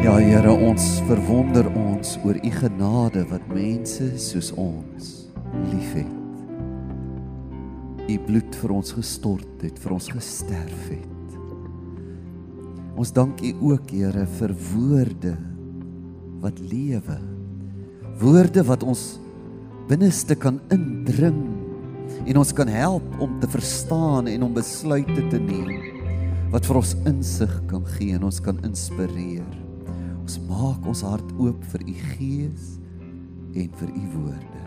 Ja Here, ons verwonder ons oor u genade wat mense soos ons liefhet. U bloed vir ons gestort het, vir ons gesterf het. Ons dank u ook Here vir woorde wat lewe. Woorde wat ons binneste kan indring en ons kan help om te verstaan en om besluite te neem wat vir ons insig kan gee en ons kan inspireer. Ons maak ons hart oop vir u gees en vir u woorde.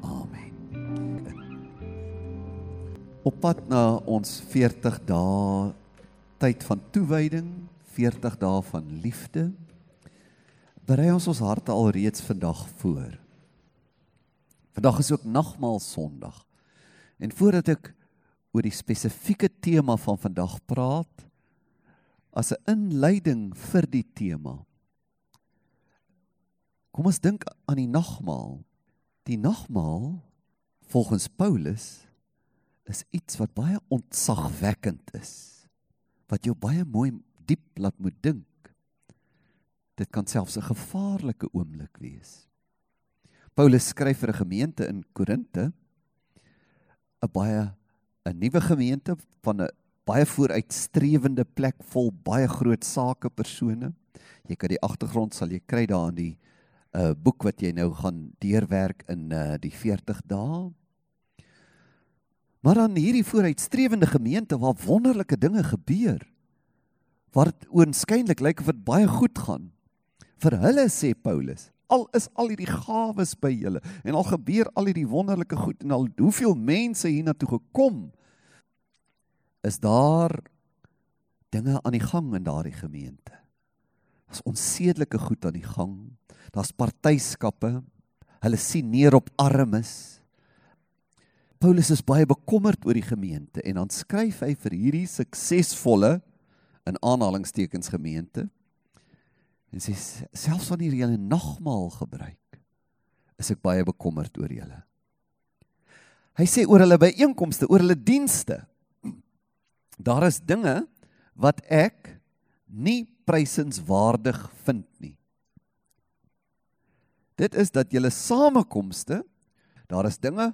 Amen. Op pad na ons 40 dae tyd van toewyding, 40 dae van liefde, berei ons ons harte al reeds vandag voor. Vandag is ook nagmaal Sondag. En voordat ek oor die spesifieke tema van vandag praat, as 'n inleiding vir die tema. Kom ons dink aan die nagmaal. Die nagmaal volgens Paulus is iets wat baie ontzagwekkend is. Wat jou baie mooi diep laat moet dink. Dit kan selfs 'n gevaarlike oomblik wees. Paulus skryf vir 'n gemeente in Korinte, 'n baie 'n nuwe gemeente van 'n baie vooruitstrewende plek vol baie groot sake persone. Jy kan die agtergrond sal jy kry daar in die uh boek wat jy nou gaan deurwerk in uh die 40 dae. Maar dan hierdie vooruitstrewende gemeente waar wonderlike dinge gebeur. Waar dit oënskynlik lyk of dit baie goed gaan. Vir hulle sê Paulus, al is al hierdie gawes by julle en al gebeur al hierdie wonderlike goed en al hoeveel mense hiernatoe gekom is daar dinge aan die gang in daardie gemeente. Daar's onsedelike goed aan die gang. Daar's partyskappe. Hulle sien neer op armes. Paulus is baie bekommerd oor die gemeente en dan skryf hy vir hierdie suksesvolle in aanhalingstekens gemeente. En sê selfs wanneer julle nagmaal gebruik, is ek baie bekommerd oor julle. Hy sê oor hulle byeenkomste, oor hulle dienste daar is dinge wat ek nie prysenswaardig vind nie. Dit is dat julle samekomste, daar is dinge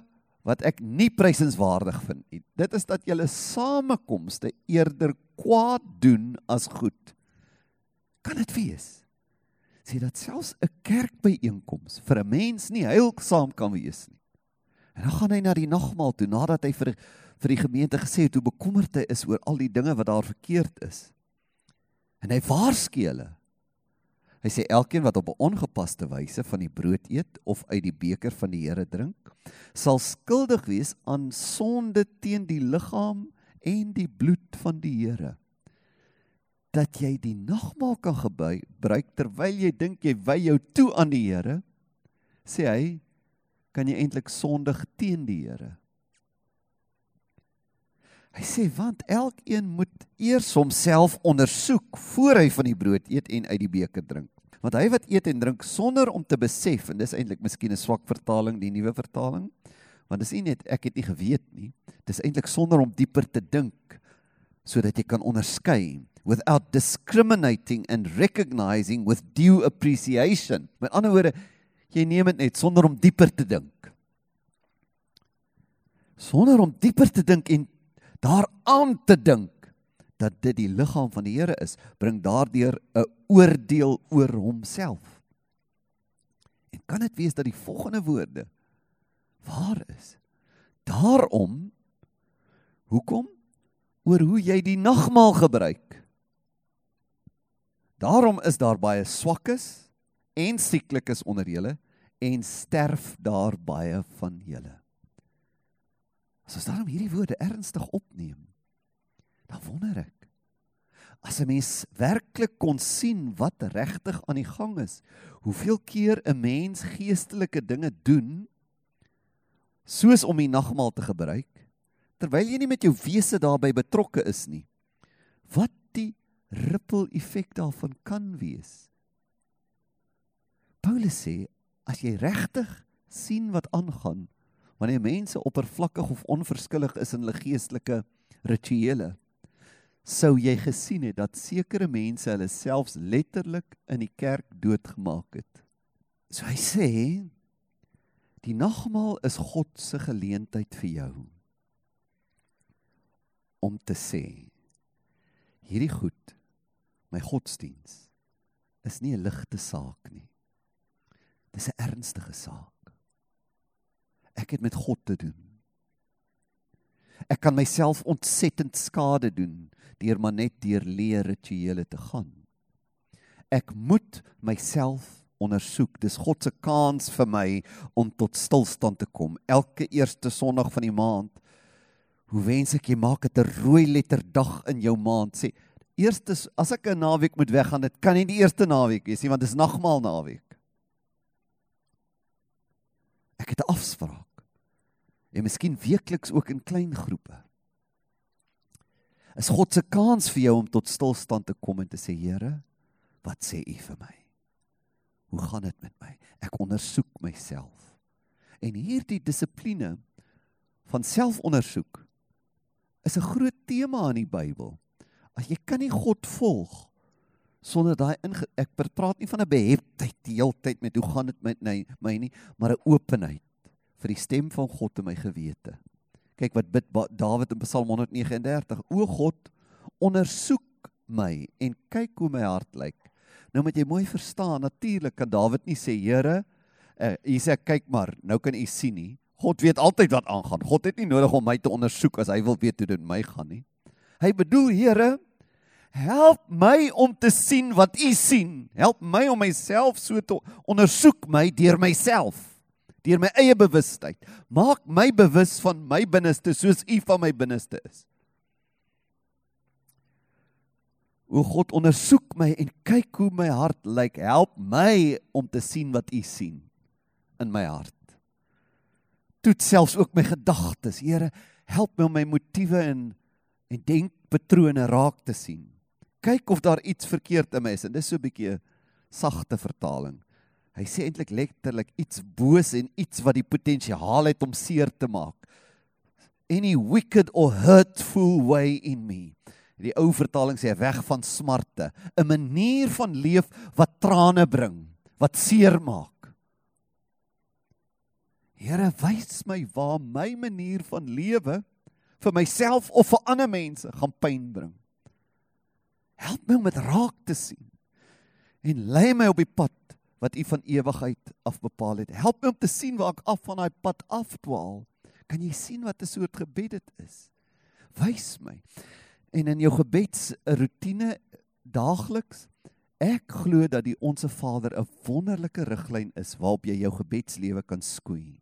wat ek nie prysenswaardig vind nie. Dit is dat julle samekomste eerder kwaad doen as goed. Kan dit wees? Sê dat selfs 'n kerkbyeenkoms vir 'n mens nie heilsaam kan wees nie. En dan gaan hy na die nagmaal toe nadat hy vir vir die gemeente gesê het hoe bekommerd hy is oor al die dinge wat daar verkeerd is. En hy waarsku hulle. Hy sê elkeen wat op 'n ongepaste wyse van die brood eet of uit die beker van die Here drink, sal skuldig wees aan sonde teen die liggaam en die bloed van die Here. Dat jy die nagmaal kan gebruik terwyl jy dink jy wy jou toe aan die Here, sê hy, kan jy eintlik sondig teen die Here. Hy sê want elkeen moet eers homself ondersoek voor hy van die brood eet en uit die beker drink. Want hy wat eet en drink sonder om te besef en dis eintlik miskien 'n swak vertaling die nuwe vertaling. Want dis nie net ek het nie geweet nie. Dis eintlik sonder om dieper te dink sodat jy kan onderskei without discriminating and recognizing with due appreciation. Met ander woorde, jy neem dit net sonder om dieper te dink. Sonder om dieper te dink en daaraan te dink dat dit die liggaam van die Here is, bring daardeur 'n oordeel oor homself. En kan dit wees dat die volgende woorde waar is? Daarom hoekom oor hoe jy die nagmaal gebruik? Daarom is daar baie swakkes en sieklikes onder julle en sterf daar baie van julle. As ons daarom hierdie woorde ernstig opneem, dan wonder ek as 'n mens werklik kon sien wat regtig aan die gang is, hoeveel keer 'n mens geestelike dinge doen soos om die nagmaal te gebruik terwyl jy nie met jou wese daarbey betrokke is nie. Wat die ripple effek daarvan kan wees. Paulus sê as jy regtig sien wat aangaan, wanneer mense oppervlakkig of onverskillig is in hulle geestelike rituele sou jy gesien het dat sekere mense hulle selfs letterlik in die kerk doodgemaak het. So hy sê die nagmaal is God se geleentheid vir jou om te sê hierdie goed my godsdiens is nie 'n ligte saak nie. Dis 'n ernstige saak. Ek het met God te doen. Ek kan myself ontsettend skade doen deur maar net deur leer rituele te gaan. Ek moet myself ondersoek. Dis God se kans vir my om tot stilstand te kom. Elke eerste Sondag van die maand. Hoe wens ek jy maak dit 'n rooi letter dag in jou maand. Sê eerste as ek 'n naweek moet weggaan, dit kan nie die eerste naweek wees nie want dit is nagmaal naweek. Ek het 'n afspraak. En miskien weekliks ook in klein groepe. Is God se kans vir jou om tot stilstand te kom en te sê Here, wat sê U vir my? Hoe gaan dit met my? Ek ondersoek myself. En hierdie dissipline van selfondersoek is 'n groot tema in die Bybel. As jy kan nie God volg sonder daai ek praat nie van 'n beheptheid die hele tyd met hoe gaan dit met my, my nie, maar 'n openheid vir die stem van God in my gewete. Kyk wat bid Dawid in Psalm 139. O God, ondersoek my en kyk hoe my hart lyk. Nou moet jy mooi verstaan, natuurlik kan Dawid nie sê Here, uh, hy sê kyk maar, nou kan u sien nie. God weet altyd wat aangaan. God het nie nodig om my te ondersoek as hy wil weet hoe dit met my gaan nie. Hy bedoel Here, help my om te sien wat u sien. Help my om myself so te ondersoek my deur myself deur my eie bewustheid. Maak my bewus van my binneste soos U van my binneste is. O God, ondersoek my en kyk hoe my hart lyk. Help my om te sien wat U sien in my hart. Toets selfs ook my gedagtes. Here, help my om my motiewe en en denkpatrone raak te sien. Kyk of daar iets verkeerd in my is en dis so 'n bietjie sagte vertaling. Hy sê eintlik letterlik iets boos en iets wat die potensiaal het om seer te maak. Any wicked or hurtful way in me. Die ou vertaling sê weg van smarte, 'n manier van leef wat trane bring, wat seer maak. Here, wys my waar my manier van lewe vir myself of vir ander mense gaan pyn bring. Help my om dit raak te sien en lei my op die pad wat U van ewigheid af bepaal het. Help my om te sien waar ek af van daai pad afdwaal. Kan jy sien wat 'n soort gebed dit is? Wys my en in jou gebedsroetine daagliks ek glo dat die onsse Vader 'n wonderlike riglyn is waarop jy jou gebedslewe kan skoei.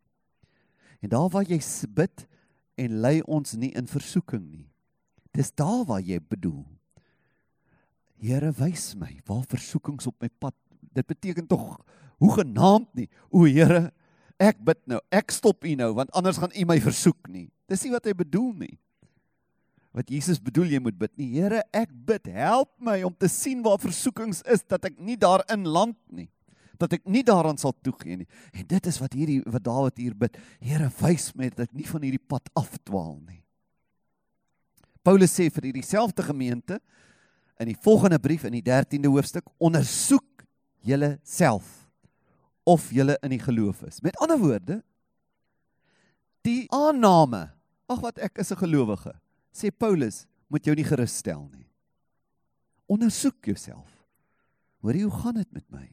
En daar waar jy bid en lei ons nie in versoeking nie. Dis daar waar jy bedoel. Here wys my waar versoekings op my pad. Dit beteken tog hoe genaamd nie. O Here, ek bid nou. Ek stop U nou want anders gaan U my versoek nie. Dis nie wat hy bedoel nie wat Jesus bedoel jy moet bid nie. Here, ek bid, help my om te sien waar versoekings is dat ek nie daarin land nie. Dat ek nie daaraan sal toegee nie. En dit is wat hierdie wat Dawid hier bid. Here, wys my dat ek nie van hierdie pad afdwaal nie. Paulus sê vir hierdie selfde gemeente in die volgende brief in die 13de hoofstuk, ondersoek julle self of julle in die geloof is. Met ander woorde, die aanname, ag wat ek is 'n gelowige sê Paulus, moet jou nie gerus stel nie. Ondersoek jouself. Hoor jy hoe gaan dit met my?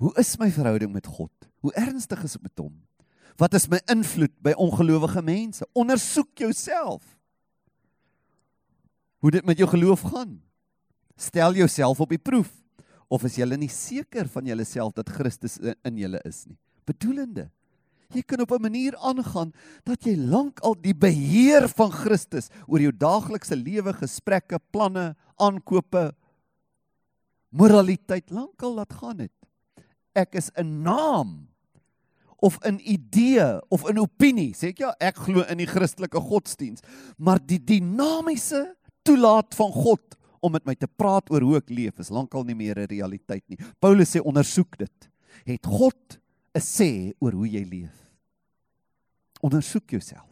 Hoe is my verhouding met God? Hoe ernstig is dit met hom? Wat is my invloed by ongelowige mense? Ondersoek jouself. Hoe dit met jou geloof gaan? Stel jouself op die proef of is jy nie seker van jouself dat Christus in julle is nie? Bedoelende Jy kan op 'n manier aangaan dat jy lank al die beheer van Christus oor jou daaglikse lewe, gesprekke, planne, aankope, moraliteit lank al laat gaan het. Ek is 'n naam of 'n idee of 'n opinie. Sê ek ja, ek glo in die Christelike godsdiens, maar die dinamiese toelaat van God om met my te praat oor hoe ek leef is lankal nie meer 'n realiteit nie. Paulus sê ondersoek dit. Het God 'n sê oor hoe jy leef. Ondersoek jouself.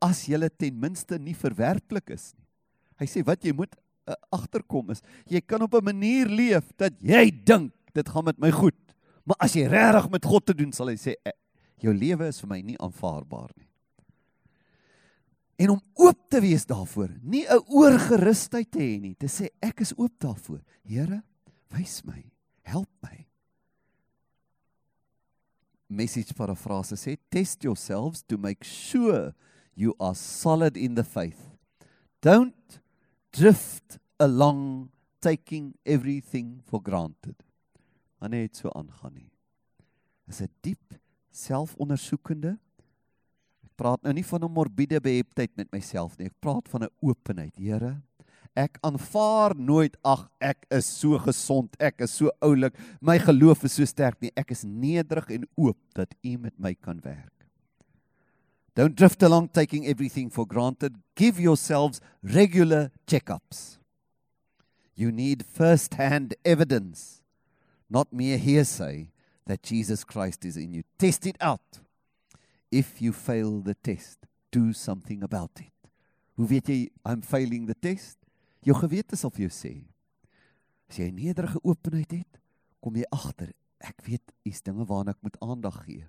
As jy ten minste nie verwerplik is nie. Hy sê wat jy moet uh, agterkom is, jy kan op 'n manier leef dat jy dink dit gaan met my goed. Maar as jy regtig met God te doen, sal hy sê eh, jou lewe is vir my nie aanvaarbaar nie. En om oop te wees daarvoor, nie 'n oorgerusheid te hê nie, te sê ek is oop daarvoor. Here, wys my, help my. Message paraphrase sê test yourselves to make sure you are solid in the faith. Don't drift along taking everything for granted. Maar net so aangaan nie. Is 'n diep selfondersoekende. Praat nou nie van 'n morbiede beheptheid met myself nie. Ek praat van 'n openheid. Here, ek aanvaar nooit ag ek is so gesond, ek is so oulik, my geloof is so sterk nie. Ek is nederig en oop dat U met my kan werk. Don't drift along taking everything for granted. Give yourselves regular checkups. You need first hand evidence, not mere hearsay, that Jesus Christ is in you. Test it out. If you fail the test, do something about it. Hoe weet jy I'm failing the test? Jou gewete sal vir jou sê. As jy 'n nederige openheid het, kom jy agter, ek weet iets dinge waarna ek moet aandag gee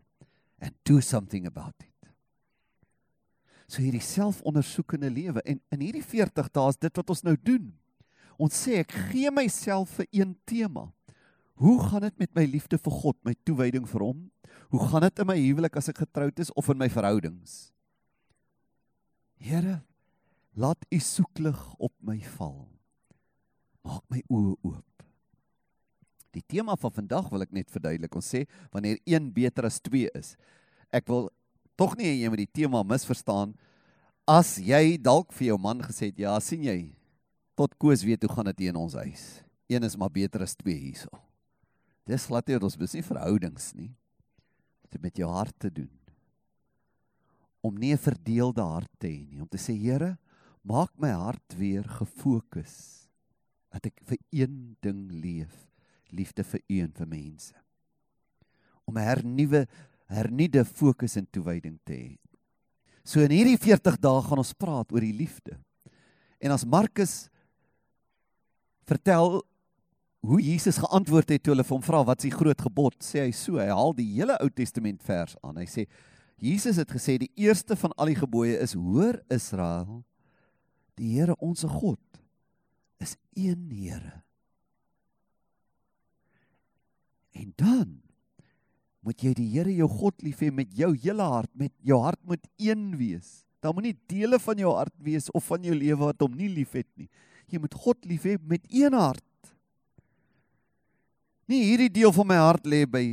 and do something about it. So hierdie selfondersoekende lewe en in hierdie 40 dae is dit wat ons nou doen. Ons sê ek gee myself vir een tema. Hoe gaan dit met my liefde vir God, my toewyding vir hom? Hoe gaan dit in my huwelik as ek getroud is of in my verhoudings? Here, laat u soeklig op my val. Maak my oë oop. Die tema van vandag wil ek net verduidelik. Ons sê wanneer een beter as twee is. Ek wil tog nie jy met die tema misverstaan as jy dalk vir jou man gesê het ja sien jy tot koes weet hoe gaan dit in ons huis een is maar beter as twee hierso dis glad nie ons besie verhoudings nie. Dit met jou hart te doen. Om nie 'n verdeelde hart te hê nie. Om te sê Here maak my hart weer gefokus dat ek vir een ding leef. Liefde vir u en vir mense. Om 'n hernuwe hernieude fokus en toewyding te hê. So in hierdie 40 dae gaan ons praat oor die liefde. En as Markus vertel hoe Jesus geantwoord het toe hulle hom vra wat is die groot gebod, sê hy so, hy haal die hele Ou Testament vers aan. Hy sê Jesus het gesê die eerste van al die gebooie is: "Hoor Israel, die Here ons God is een Here." En dan moet jy die Here jou God lief hê met jou hele hart, met jou hart moet een wees. Daar moet nie dele van jou hart wees of van jou lewe wat hom nie liefhet nie. Jy moet God lief hê met een hart. Nie hierdie deel van my hart lê by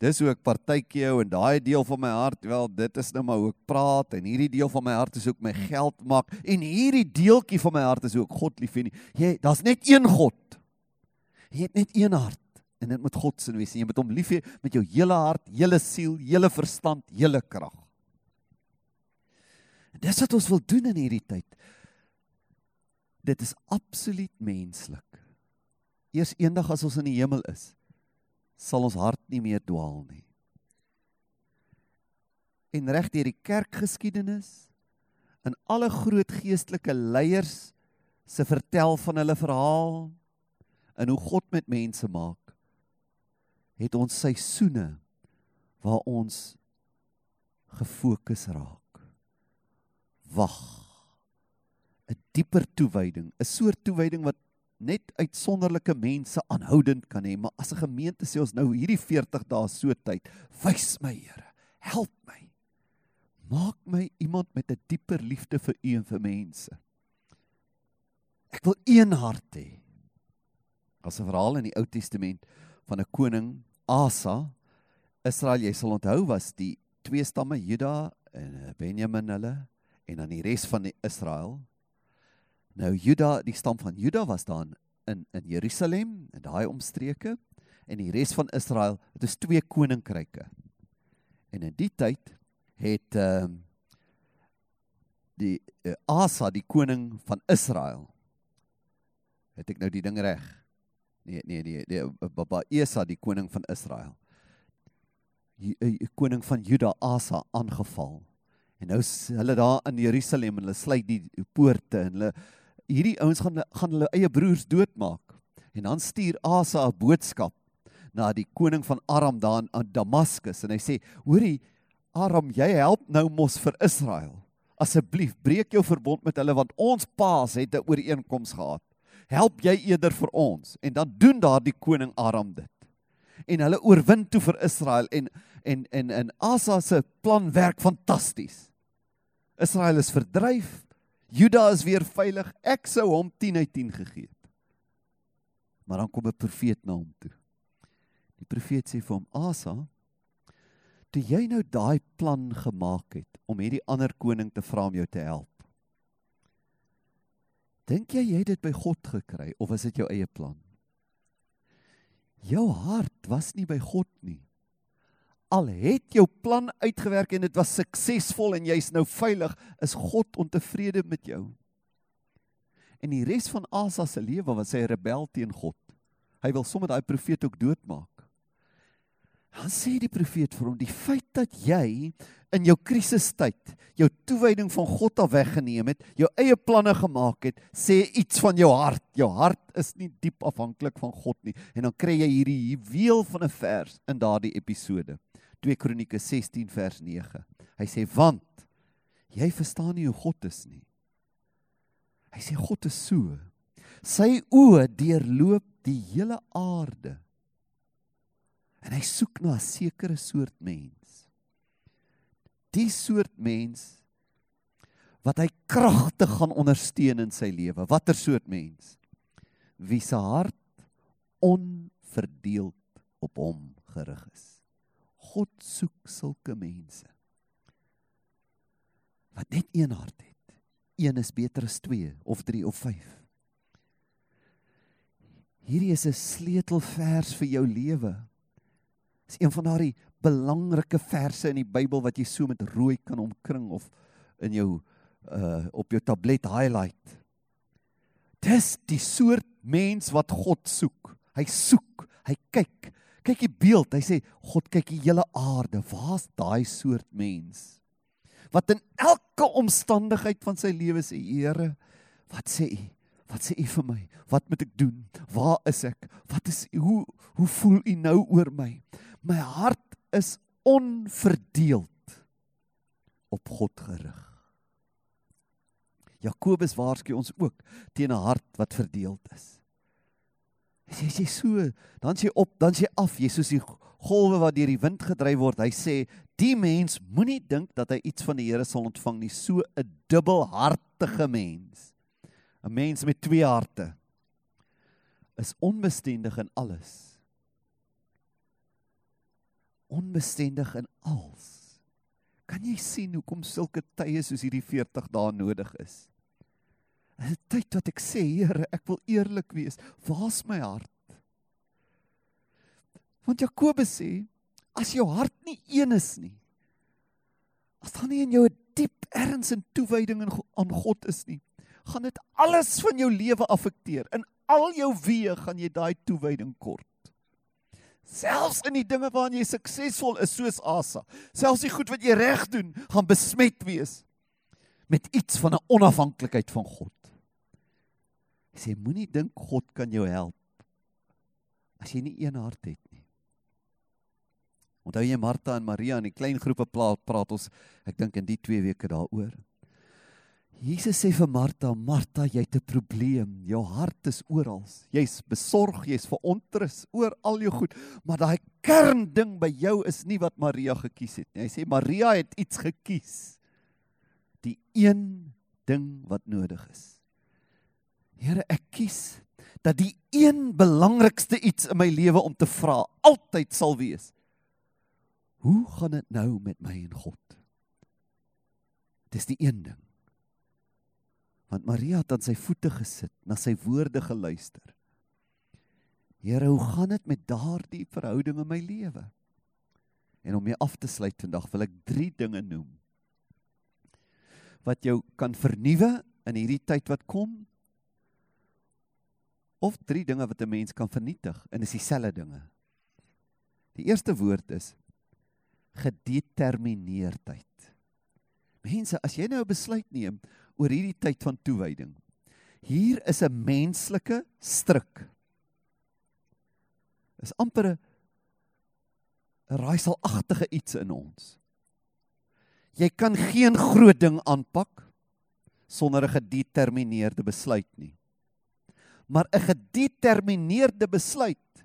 dis hoe ek partytjie hou en daai deel van my hart, wel dit is nou maar hoe ek praat en hierdie deel van my hart is hoe ek my geld maak en hierdie deeltjie van my hart is hoe ek God lief hê. Jy daar's net een God. Jy het net een hart en dit moet God se wees. Jy moet hom lief hê met jou hele hart, hele siel, hele verstand, hele krag. En dis wat ons wil doen in hierdie tyd. Dit is absoluut menslik. Eers eendag as ons in die hemel is, sal ons hart nie meer dwaal nie. En reg deur die kerkgeskiedenis in alle groot geestelike leiers se vertel van hulle verhaal en hoe God met mense maak het ons seisoene waar ons gefokus raak. Wag. 'n Dieper toewyding, 'n soort toewyding wat net uitsonderlike mense aanhoudend kan hê, maar as 'n gemeente sê ons nou hierdie 40 dae so tyd, wys my Here, help my. Maak my iemand met 'n dieper liefde vir U en vir mense. Ek wil een hart hê. As 'n verhaal in die Ou Testament van 'n koning Asa Israel jy sal onthou was die twee stamme Juda en Benjamin hulle en dan die res van die Israel. Nou Juda, die stam van Juda was daar in in Jerusalem en daai omstreke en die res van Israel, dit is twee koninkryke. En in die tyd het ehm uh, die uh, Asa die koning van Israel het ek nou die ding reg Nee nee nee, die eh, Baba Esa die koning van Israel. Die, die eh, koning van Juda Asa aangeval. En nou hulle daar in Jerusalem en hulle sluit die poorte en hulle hierdie ouens gaan gaan hulle eie broers doodmaak. En dan stuur Asa 'n boodskap na die koning van Aram daar in Damaskus en hy sê: "Hoorie, Aram, jy help nou mos vir Israel. Asseblief, breek jou verbond met hulle want ons paas het 'n ooreenkoms gehad. Help jy eerder vir ons." En dan doen daardie koning Aram dit. En hulle oorwin toe vir Israel en en en en Asa se plan werk fantasties. Israel is verdryf. Juda is weer veilig. Ek sou hom 10 uit 10 gegee het. Maar dan kom 'n profeet na hom toe. Die profeet sê vir hom: "Asa, toe jy nou daai plan gemaak het om hierdie ander koning te vra om jou te help. Dink jy jy het dit by God gekry of was dit jou eie plan? Jou hart was nie by God nie al het jou plan uitgewerk en dit was suksesvol en jy's nou veilig, is God ontevrede met jou. En die res van Asa se lewe was hy rebel teen God. Hy wil sommer daai profeet ook doodmaak. Dan sê die profeet vir hom: "Die feit dat jy in jou krisistyd jou toewyding van God af weggeneem het, jou eie planne gemaak het, sê iets van jou hart. Jou hart is nie diep afhanklik van God nie." En dan kry jy hierdie juweel van 'n vers in daardie episode. 2 Kronieke 16 vers 9. Hy sê want jy verstaan nie hoe God is nie. Hy sê God is so. Sy oë deurloop die hele aarde. En hy soek na 'n sekere soort mens. Die soort mens wat hy kragtig gaan ondersteun in sy lewe. Watter soort mens? Wie se hart onverdeeld op hom gerig is. God soek sulke mense. Wat net een hart het. Een is beter as 2 of 3 of 5. Hierdie is 'n sleutelvers vir jou lewe. Dis een van daardie belangrike verse in die Bybel wat jy so met rooi kan omkring of in jou uh op jou tablet highlight. Dis die soort mens wat God soek. Hy soek, hy kyk, kyk die beeld. Hy sê God kyk die hele aarde. Waar's daai soort mens? Wat in elke omstandigheid van sy lewe sê, Here, wat sê U? Wat sê U vir my? Wat moet ek doen? Waar is ek? Wat is hoe hoe voel U nou oor my? My hart is onverdeeld op God gerig. Jakobus waarsku ons ook teen 'n hart wat verdeeld is. As jy sê so, dan sê op, dan sê af, jy soos die golwe wat deur die wind gedryf word. Hy sê, die mens moenie dink dat hy iets van die Here sal ontvang nie, so 'n dubbelhartige mens. 'n Mens met twee harte is onbestendig in alles. Onbestendig in alles. Kan jy sien hoekom sulke tye soos hierdie 40 dae nodig is? Dis 'n tyd wat ek sê, Here, ek wil eerlik wees. Waar's my hart? Want Jakobus sê, as jou hart nie een is nie, as daar nie in jou 'n diep erns en toewyding aan God is nie, gaan dit alles van jou lewe affekteer. In al jou weë gaan jy daai toewyding kort. Selfs in die dinge waarin jy suksesvol is soos Asa, selfs die goed wat jy reg doen, gaan besmet wees met iets van 'n onafhanklikheid van God. Hy sê moenie dink God kan jou help as jy nie een hart het nie. Onthou jy Martha en Maria in die klein groepe praat, praat ons ek dink in die 2 weke daaroor. Jesus sê vir Martha, Martha, jy het 'n probleem. Jou hart is oral. Jy's besorg, jy's verontrus oor al jou goed, maar daai kernding by jou is nie wat Maria gekies het nie. Hy sê Maria het iets gekies. Die een ding wat nodig is. Here, ek kies dat die een belangrikste iets in my lewe om te vra altyd sal wees. Hoe gaan dit nou met my en God? Dis die een ding. Want Maria het aan sy voete gesit, na sy woorde geluister. Here, hoe gaan dit met daardie verhouding in my lewe? En om mee af te sluit vandag wil ek 3 dinge noem wat jou kan vernuwe in hierdie tyd wat kom of drie dinge wat 'n mens kan vernietig en is dieselfde dinge. Die eerste woord is gedetermineerdheid. Mense, as jy nou 'n besluit neem oor hierdie tyd van toewyding, Hier is 'n menslike struik. Is amper 'n raaiselagtige iets in ons. Jy kan geen groot ding aanpak sonder 'n gedetermineerde besluit nie. Maar 'n gedetermineerde besluit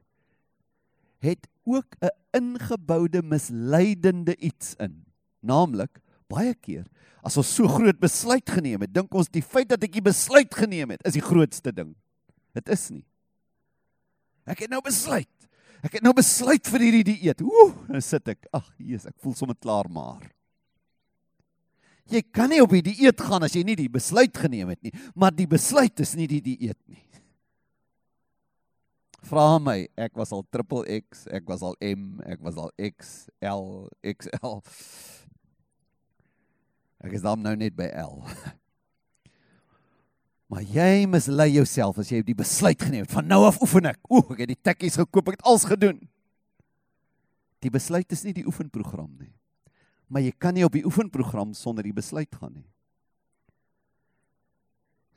het ook 'n ingeboude misleidende iets in. Naamlik baie keer as ons so groot besluit geneem het, dink ons die feit dat ek die besluit geneem het is die grootste ding. Dit is nie. Ek het nou besluit. Ek het nou besluit vir hierdie dieet. Ooh, nou sit ek. Ag, Jesus, ek voel sommer klaar maar. Jy kan nie op die dieet gaan as jy nie die besluit geneem het nie, maar die besluit is nie die dieet nie. Vra my, ek was al triple X, ek was al M, ek was al XL, XL. Ek is dan nou net by L. Maar jy mislei jouself as jy die besluit geneem het van nou af oefen ek. Ooh, ek het die tekkies gekoop, ek het alles gedoen. Die besluit is nie die oefenprogram nie. Maar jy kan nie op die oefenprogram sonder die besluit gaan nie.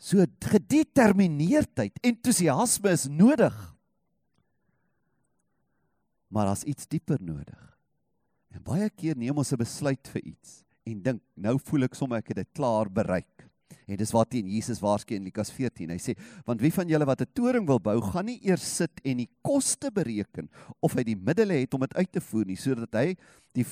So gedetermineerdheid, entoesiasme is nodig maar daar's iets dieper nodig. En baie keer neem ons 'n besluit vir iets en dink, nou voel ek sommer ek het dit klaar bereik. En dis wat teen Jesus waarsku in Lukas 14. Hy sê, want wie van julle wat 'n toring wil bou, gaan nie eers sit en die koste bereken of hy die middele het om dit uit te voer nie, sodat hy die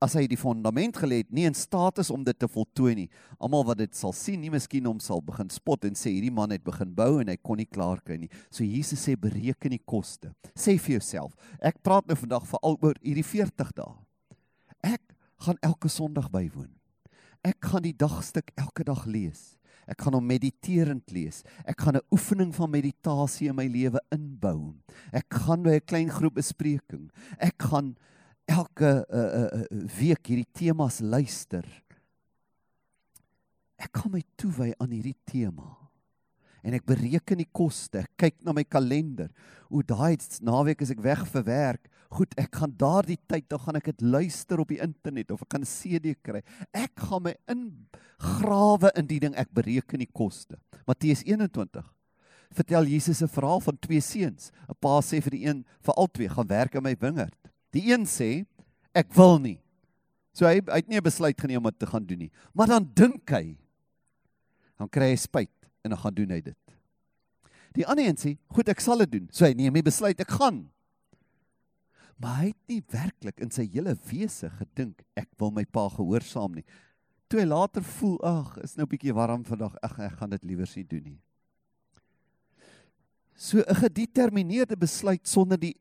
as hy die fondament gelê het, nie in staat is om dit te voltooi nie. Almal wat dit sal sien, nie miskien hom sal begin spot en sê hierdie man het begin bou en hy kon nie klaar kry nie. So Jesus sê bereken die koste. Sê vir jouself, ek praat nou vandag veral oor hierdie 40 dae. Ek gaan elke Sondag bywoon. Ek gaan die dagstuk elke dag lees. Ek gaan hom mediterend lees. Ek gaan 'n oefening van meditasie in my lewe inbou. Ek gaan by 'n klein groep bespreking. Ek gaan elke uh, uh, week hierdie temas luister. Ek kan my toewy aan hierdie tema. En ek bereken die koste. Kyk na my kalender. O, daai naweek is ek weg vir werk. Goed, ek gaan daardie tyd dan gaan ek dit luister op die internet of ek gaan 'n CD kry. Ek gaan my ingrawe in die ding. Ek bereken die koste. Matteus 21 vertel Jesus 'n verhaal van twee seuns. 'n Pa sê vir die een, vir albei, gaan werk in my wingerd. Die een sê ek wil nie. So hy, hy het nie 'n besluit geneem om dit te gaan doen nie. Maar dan dink hy dan kry hy spyt en dan gaan doen hy dit. Die ander een sê, "Goed, ek sal dit doen." So hy neem 'n besluit, ek gaan. Maar hy het nie werklik in sy hele wese gedink ek wil my pa gehoorsaam nie. Toe hy later voel, "Ag, is nou 'n bietjie warm vandag. Ag, ek gaan dit liewer nie doen nie." So 'n gedetermineerde besluit sonder die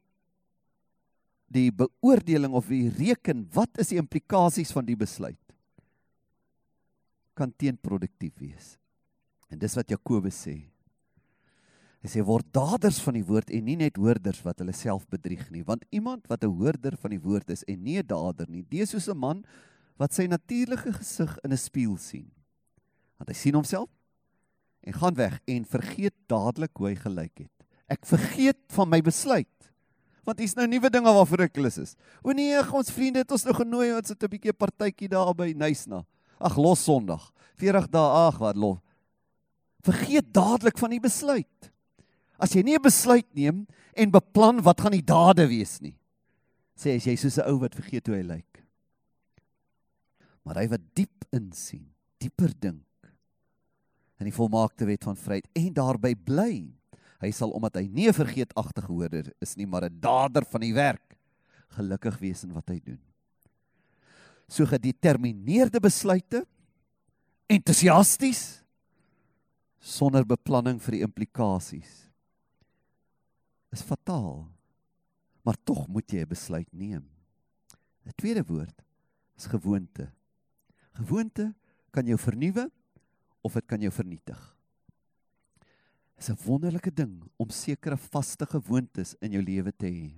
die beoordeling of die reken wat is die implikasies van die besluit kan teenproduktief wees. En dis wat Jakobus sê. Hy sê word daders van die woord en nie net hoorders wat hulle self bedrieg nie, want iemand wat 'n hoorder van die woord is en nie 'n dader nie, dis soos 'n man wat sy natuurlike gesig in 'n spieël sien. Want hy sien homself en gaan weg en vergeet dadelik hoe hy gelyk het. Ek vergeet van my besluit want hier's nou nuwe dinge waarvoor ek lus is. O nee, ons vriende het ons nou genooi ons het 'n bietjie partytjie daar by Nysna. Ag los Sondag. 40 dae ag wat los. Vergeet dadelik van die besluit. As jy nie 'n besluit neem en beplan wat gaan die dade wees nie. Sê as jy soos 'n ou wat vergeet hoe hy lyk. Maar hy wat diep insien, dieper dink in die volmaakte wet van vryheid en daarby bly hy sal omdat hy nie 'n vergeetagtige hoorder is nie, maar 'n dader van die werk, gelukkig wees in wat hy doen. So gedetermineerde besluite, entoesiasties sonder beplanning vir die implikasies is fataal. Maar tog moet jy 'n besluit neem. 'n Tweede woord is gewoonte. Gewoonte kan jou vernuwe of dit kan jou vernietig is 'n wonderlike ding om sekere vaste gewoontes in jou lewe te hê.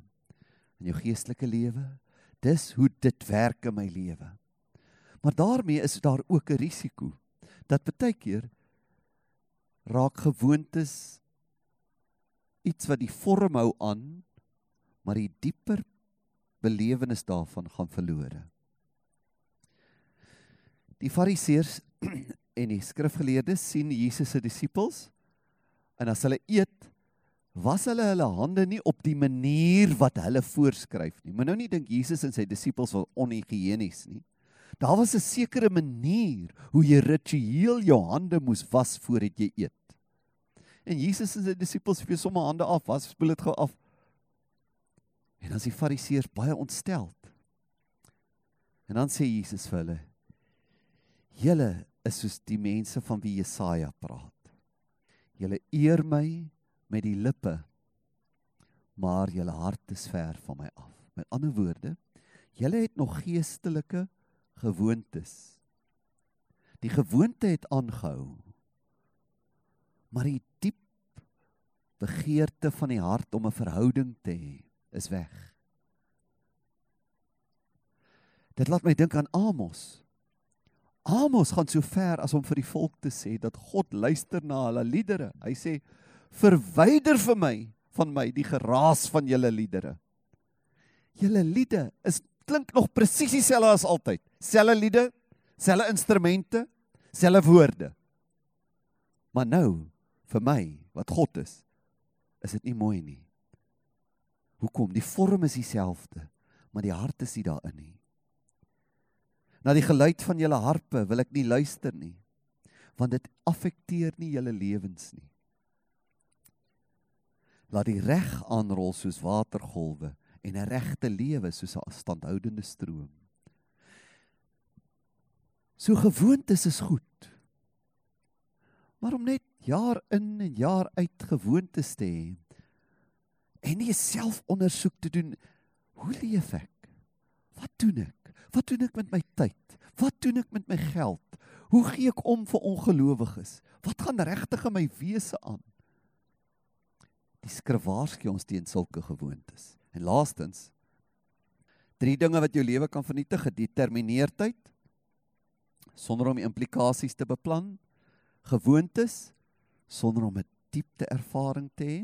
In jou geestelike lewe. Dis hoe dit werk in my lewe. Maar daarmee is daar ook 'n risiko dat baie keer raak gewoontes iets wat die vorm hou aan, maar die dieper belewenis daarvan gaan verlore. Die fariseërs en die skrifgeleerdes sien Jesus se disippels En as hulle eet, was hulle hulle hande nie op die manier wat hulle voorskryf nie. Moet nou nie dink Jesus en sy disippels was onhygiënies nie. Daar was 'n sekere manier hoe jy ritueel jou hande moes was voordat jy eet. En Jesus en sy disippels het sommer hande af, was spoel dit gou af. En dan is die fariseërs baie ontsteld. En dan sê Jesus vir hulle: "Julle is soos die mense van wie Jesaja praat. Julle eer my met die lippe, maar julle hart is ver van my af. Met ander woorde, julle het nog geestelike gewoontes. Die gewoonte het aangehou. Maar die diep begeerte van die hart om 'n verhouding te hê, is weg. Dit laat my dink aan Amos. Amos gaan so ver as om vir die volk te sê dat God luister na hulle liedere. Hy sê verwyder vir my van my die geraas van julle liedere. Julle liede is klink nog presies dieselfde as altyd. Selfe liede, selfe instrumente, selfe woorde. Maar nou vir my wat God is, is dit nie mooi nie. Hoekom? Die vorm is dieselfde, maar die hart is nie daarin nie. Na die geluid van julle harpe wil ek nie luister nie, want dit affekteer nie julle lewens nie. Laat die reg aanrol soos watergolwe en 'n regte lewe soos 'n standhoudende stroom. So gewoontes is goed. Maar om net jaar in en jaar uit gewoontes te hê en nie selfondersoek te doen, hoe leef ek? Wat doen ek? Wat doen ek met my tyd? Wat doen ek met my geld? Hoe gee ek om vir ongelowiges? Wat gaan regtig in my wese aan? Die skrif waarsku ons teen sulke gewoontes. En laastens drie dinge wat jou lewe kan vernietig: gedetermineerdheid sonder om implikasies te beplan, gewoontes sonder om 'n diepte ervaring te hê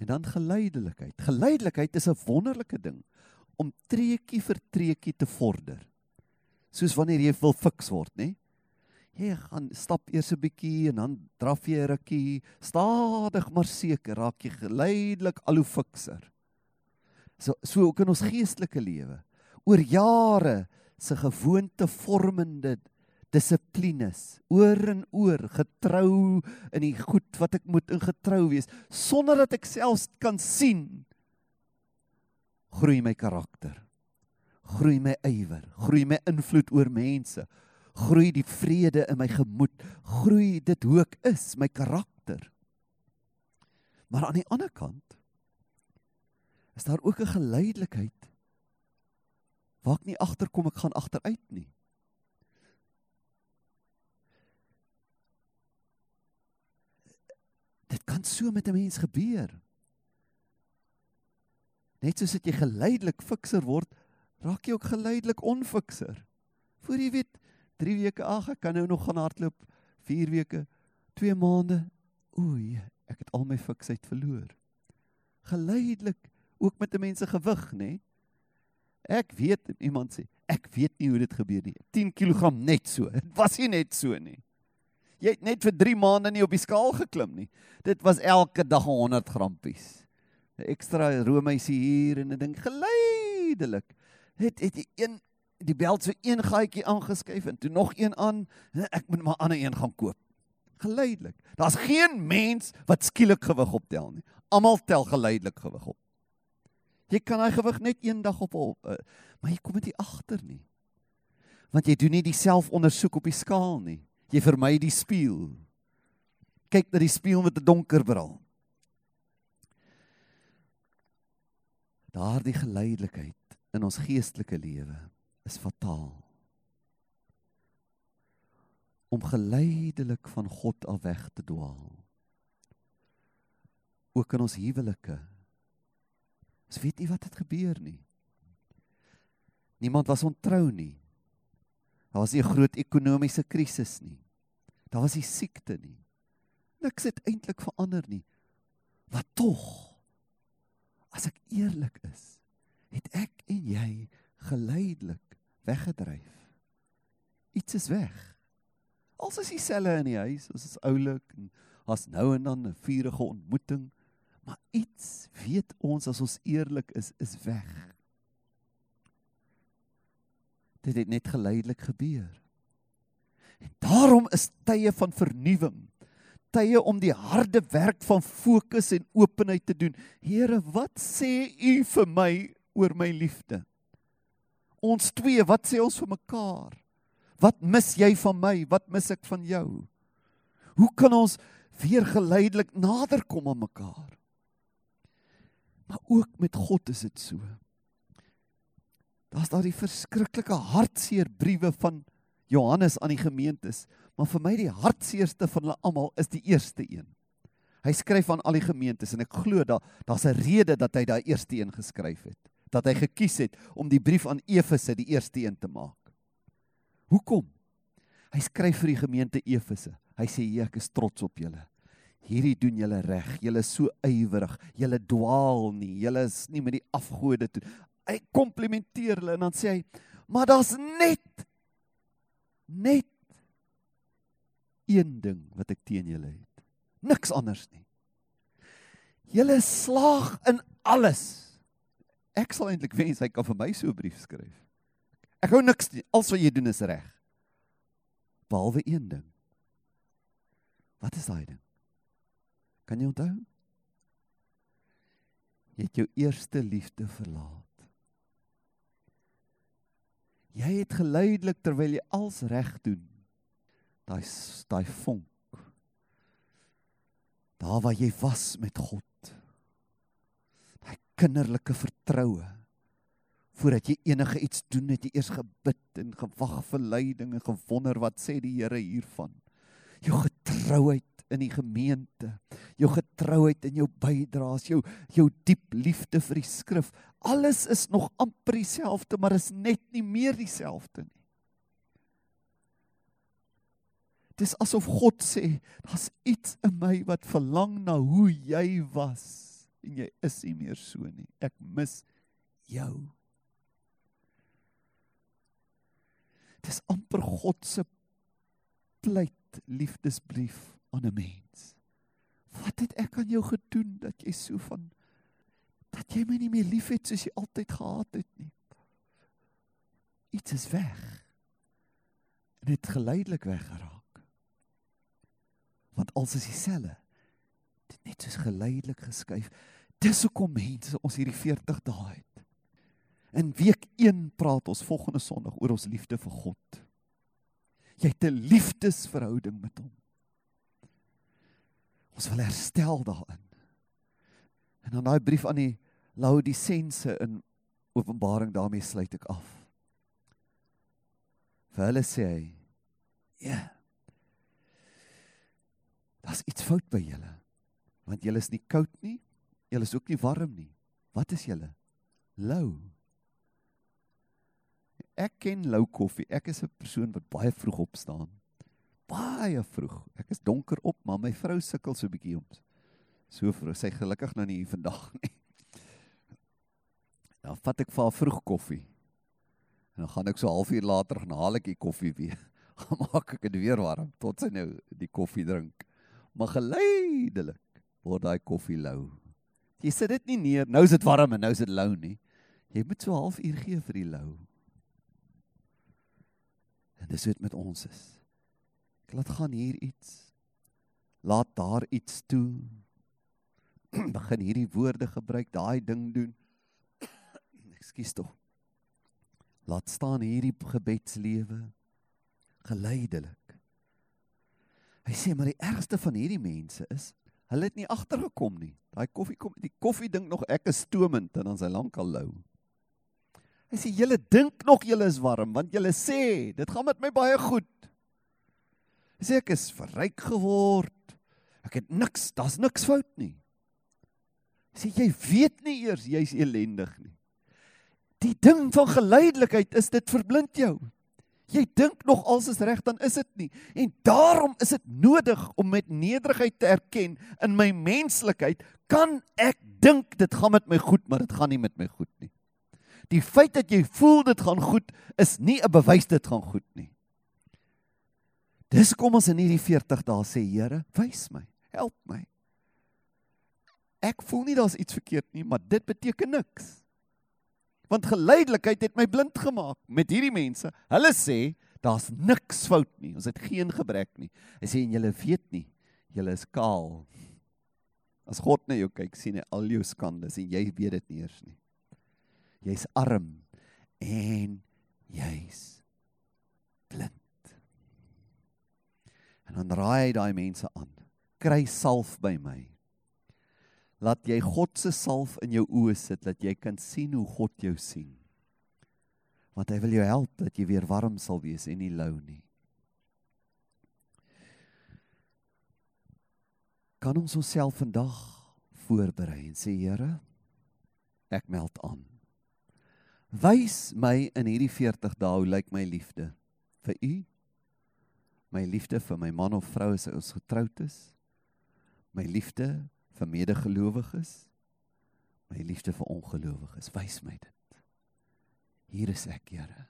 en dan geleidelikheid. Geleidelikheid is 'n wonderlike ding om treukie vir treukie te vorder. Soos wanneer jy wil fiks word, nê? Jy gaan stap eers 'n bietjie en dan draf jy 'n rukkie, stadig maar seker raak jy geleidelik al hoe fikser. So so ook in ons geestelike lewe. Oor jare se gewoonte vormende dissiplines oor en oor getrou in die goed wat ek moet in getrou wees sonder dat ek selfs kan sien groei my karakter groei my ywer groei my invloed oor mense groei die vrede in my gemoed, groei dit hoe ek is, my karakter. Maar aan die ander kant is daar ook 'n geleidelikheid waar ek nie agterkom ek gaan agteruit nie. Dit kan so met 'n mens gebeur. Net soos dit jy geleidelik fikser word, raak jy ook geleidelik onfikser. Voor jy weet, 3 weke ag, ek kan nou nog gaan hardloop. 4 weke, 2 maande. Oei, ek het al my fiksheid verloor. Geleidelik ook met 'n mens se gewig, nê? Ek weet iemand sê, ek weet nie hoe dit gebeur nie. 10 kg net so. Dit was nie net so nie. Jy het net vir 3 maande nie op die skaal geklim nie. Dit was elke dag 100 grampies. Ekstra roomysie hier en 'n ding geleidelik. Het het een die beld so een gaatjie aangeskuif en toe nog een aan. Ek moet maar ander een gaan koop. Geleidelik. Daar's geen mens wat skielik gewig optel nie. Almal tel geleidelik gewig op. Jy kan daai gewig net eendag op op, uh, maar jy kom dit nie agter nie. Want jy doen nie die selfondersoek op die skaal nie. Jy vermy die spieël. Kyk na die spieël met 'n donker bril. Daardie geleidelikheid in ons geestelike lewe is fataal. Om geleidelik van God af weg te dwaal. Ook in ons huwelike. Ons weet nie wat het gebeur nie. Niemand was ontrou nie. Daar was nie 'n groot ekonomiese krisis nie. Daar was nie siekte nie. Niks het eintlik verander nie. Wat tog as ek eerlik is, het ek en jy geleidelik weggedryf. Iets is weg. Als is dieselfde in die huis, ons is oulik en As nou en dan 'n vurige ontmoeting, maar iets weet ons as ons eerlik is, is weg. Dit het net geleidelik gebeur. En daarom is tye van vernuwing, tye om die harde werk van fokus en openheid te doen. Here, wat sê U vir my oor my liefde? Ons twee, wat sê ons vir mekaar? Wat mis jy van my? Wat mis ek van jou? Hoe kan ons weer geleidelik nader kom aan mekaar? Maar ook met God is dit so. Daar's daai verskriklike hartseer briewe van Johannes aan die gemeentes, maar vir my die hartseerste van hulle almal is die eerste een. Hy skryf aan al die gemeentes en ek glo daar daar's 'n rede dat hy daai eerste een geskryf het, dat hy gekies het om die brief aan Efese die eerste een te maak. Hoekom? Hy skryf vir die gemeente Efese. Hy sê ek is trots op julle. Hierdie doen julle reg. Julle is so ywerig. Julle dwaal nie. Julle is nie met die afgode toe. Hy komplimenteer hulle en dan sê hy, "Maar daar's net net een ding wat ek teen julle het. Niks anders nie. Julle slaag in alles. Ek sal eintlik wens hy kan vir my so 'n brief skryf. Ek hou niks nie. Alles wat jy doen is reg. Behalwe een ding. Wat is daai ding? Kan jy onthou? Jy het jou eerste liefde verlaat. Jy het geleidelik terwyl jy als reg doen. Daai daai vonk. Daar waar jy was met God. Daai kinderlike vertroue. Voordat jy enige iets doen, het jy eers gebid en gewag vir leiding en gewonder wat sê die Here hiervan. Jou getrouheid in die gemeente, jou getrouheid in jou bydraes, jou jou diep liefde vir die skrif. Alles is nog amper dieselfde, maar is net nie meer dieselfde nie. Dis asof God sê, daar's iets in my wat verlang na hoe jy was en jy is nie meer so nie. Ek mis jou. Dis amper God se pleit liefdesbrief aan 'n mens. Wat het ek aan jou gedoen dat jy so van dat jy my nie meer liefhet soos jy altyd gehad het nie? Iets is weg. En dit geleidelik weggeraak. Want als is dieselfde. Dit net soos geleidelik geskuif. Dis hoekom mense ons hierdie 40 dae het. In week 1 praat ons volgende Sondag oor ons liefde vir God. Jy het 'n liefdesverhouding met hom. Ons wil herstel daarin. En dan daai brief aan die Laodisense in Openbaring daarmee sluit ek af. Vir hulle sê hy: "Ja. Daar's iets fout by julle. Want julle is nie koud nie, julle is ook nie warm nie. Wat is julle? Lou." Ek ken lou koffie. Ek is 'n persoon wat baie vroeg opstaan baie vroeg. Ek is donker op, maar my vrou sukkel so 'n bietjie om. So sy gelukkig nou nie vandag nie. Dan vat ek vir haar vroeg koffie. En dan gaan ek so halfuur later gaan haal ek die koffie weer. Gaan maak ek dit weer warm tot sy nou die koffie drink. Maar geleidelik word daai koffie lou. Jy sit dit nie neer, nou is dit warm en nou is dit lou nie. Jy moet so halfuur gee vir die lou. En dis wat met ons is. Laat gaan hier iets. Laat daar iets toe. Begin hierdie woorde gebruik, daai ding doen. Ekskuus tog. Laat staan hierdie gebedslewe geleidelik. Hy sê maar die ergste van hierdie mense is hulle het nie agtergekom nie. Daai koffie kom die koffie dink nog ek is stomend en dan sy lankal lou. Hy sê julle dink nog julle is warm want julle sê dit gaan met my baie goed. Hy sê ek is verryk geword. Ek het niks, daar's niks fout nie. Sê jy weet nie eers jy's elendig nie. Die ding van geleidelikheid is dit verblind jou. Jy dink nog alles is reg dan is dit nie. En daarom is dit nodig om met nederigheid te erken in my menslikheid kan ek dink dit gaan met my goed, maar dit gaan nie met my goed nie. Die feit dat jy voel dit gaan goed is nie 'n bewys dit gaan goed nie. Dis kom ons in hierdie 40 dae sê Here, wys my. Help my. Ek voel nie daar's iets verkeerd nie, maar dit beteken niks. Want geleidelikheid het my blind gemaak met hierdie mense. Hulle sê daar's niks fout nie. Ons het geen gebrek nie. Hy sê en julle weet nie, julle is kaal. As God na jou kyk, sien hy al jou skandes en jy weet dit nie eers nie. Jy's arm en jy's blind. En dan raai hy daai mense aan. Kry salf by my laat jy God se salf in jou oë sit dat jy kan sien hoe God jou sien. Want hy wil jou help dat jy weer warm sal wees en nie lou nie. Kan ons onsself vandag voorberei en sê Here, ek meld aan. Wys my in hierdie 40 dae hoe lyk my liefde vir U? My liefde vir my man of vrou as ons getroud is? My liefde vir medegelowiges, my liefde vir ongelowiges. Wys my dit. Hier is ek, Here.